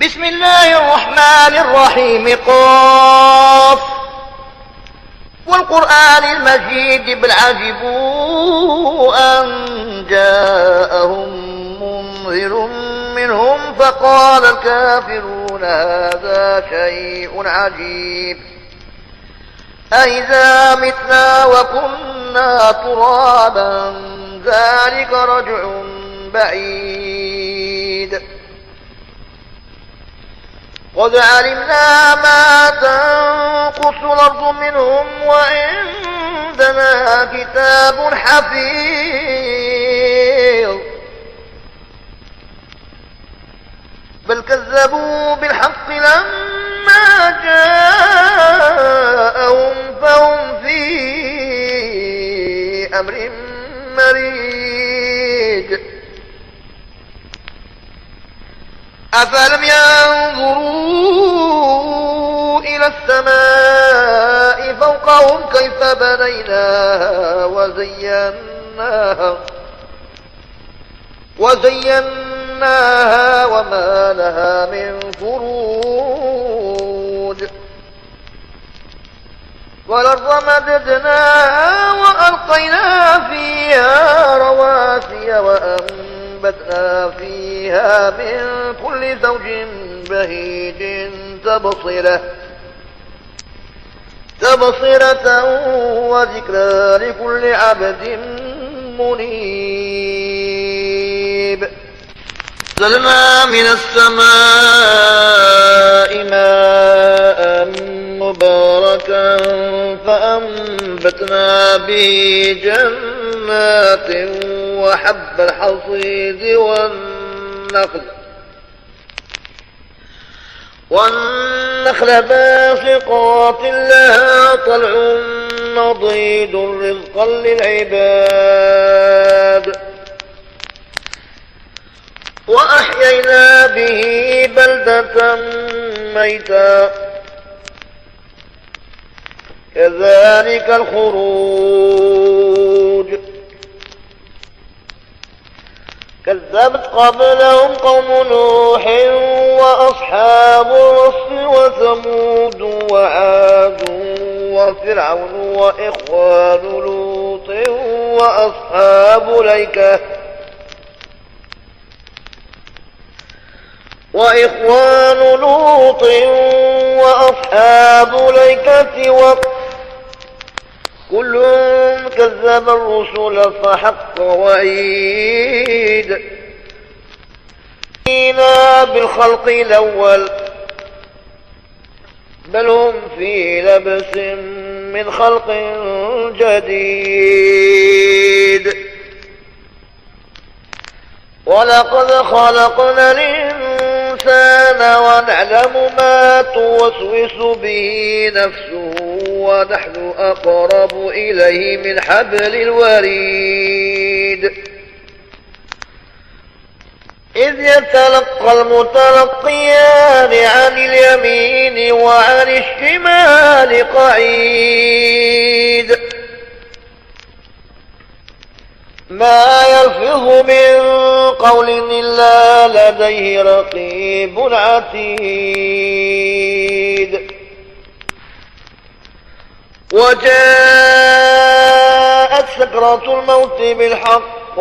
بسم الله الرحمن الرحيم. قاف. والقرآن المجيد بل عجبوا أن جاءهم منذر منهم فقال الكافرون هذا شيء عجيب. أئذا متنا وكنا ترابا ذلك رجع بعيد. قد علمنا ما تنقص الأرض منهم وعندنا كتاب حفيظ. بل كذبوا بالحق لما جاءهم فهم في أمر مريج أفلم ينظروا إلى السماء فوقهم كيف بنيناها وزيناها وزيناها وما لها من فروج والأرض مددناها وألقينا فيها رواسي وأنبتنا فيها من كل زوج بهيج تبصرة تبصرة وذكرى لكل عبد منيب نزلنا من السماء ماء مباركا فأنبتنا به جنات وحب الحصيد والنخل والنخل باسقات لها طلع نضيد رزقا للعباد وأحيينا به بلدة ميتا كذلك الخروج كذبت قبلهم قوم نوح وأصحاب الرس وثمود وعاد وفرعون وإخوان لوط وأصحاب ليكة وإخوان لوط وأصحاب ليكة وقت كل كذب الرسل فحق وعيد. إنا بالخلق الأول بل هم في لبس من خلق جديد. ولقد خلقنا الإنسان ونعلم ما توسوس به نفسه. ونحن أقرب إليه من حبل الوريد. إذ يتلقى المتلقيان عن اليمين وعن الشمال قعيد. ما يلفظ من قول إلا لديه رقيب عتيد. وجاءت سكرة الموت بالحق.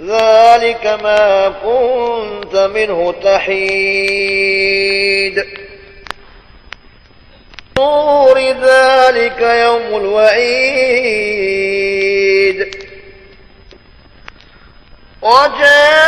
ذلك ما كنت منه تحيد. نور ذلك يوم الوعيد. وجاءت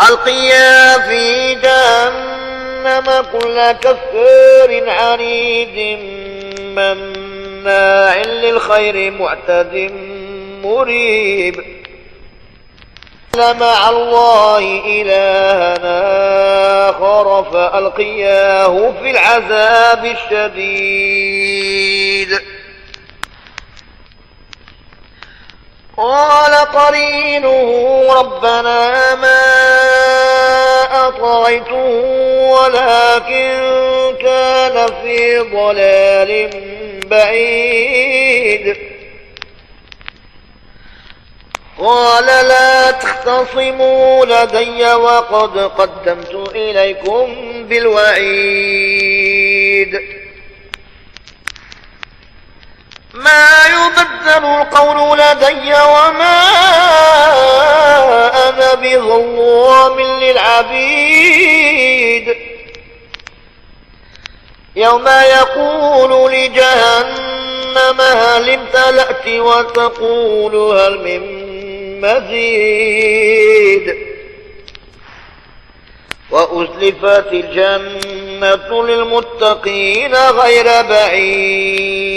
ألقيا في جهنم كل كفار عنيد من مناع للخير معتد مريب. مع الله إلهنا آخر فألقياه في العذاب الشديد. قال قرينه ربنا ما أطغيته ولكن كان في ضلال بعيد. قال لا تختصموا لدي وقد قدمت إليكم بالوعيد. ما يبدل القول لدي وما أنا بظلام للعبيد. يوم يقول لجهنم هل امتلأت وتقول هل من مزيد. وأزلفت الجنة للمتقين غير بعيد.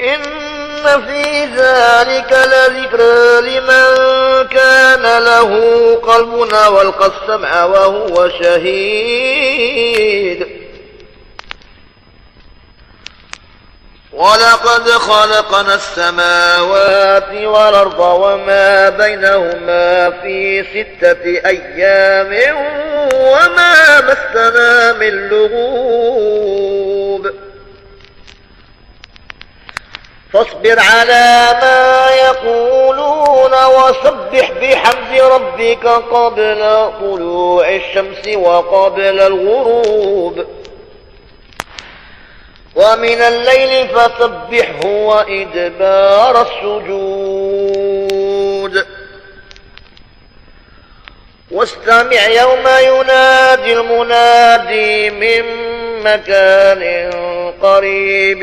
إن في ذلك لذكرى لمن كان له قلبنا والقى السمع وهو شهيد. ولقد خلقنا السماوات والأرض وما بينهما في ستة أيام وما مسنا من لغوب. فاصبر على ما يقولون وسبح بحمد ربك قبل طلوع الشمس وقبل الغروب. ومن الليل فسبحه وإدبار السجود. واستمع يوم ينادي المنادي من مكان قريب.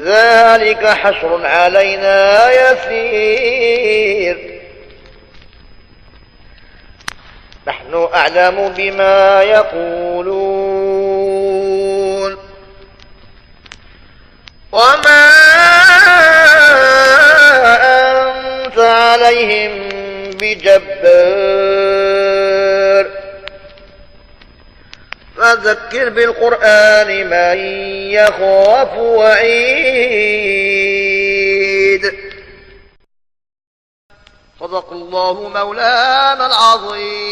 ذلك حشر علينا يسير. نحن أعلم بما يقولون. وما أنت عليهم بجبار. فذكر بالقرآن من يخاف وعيد. صدق الله مولانا العظيم.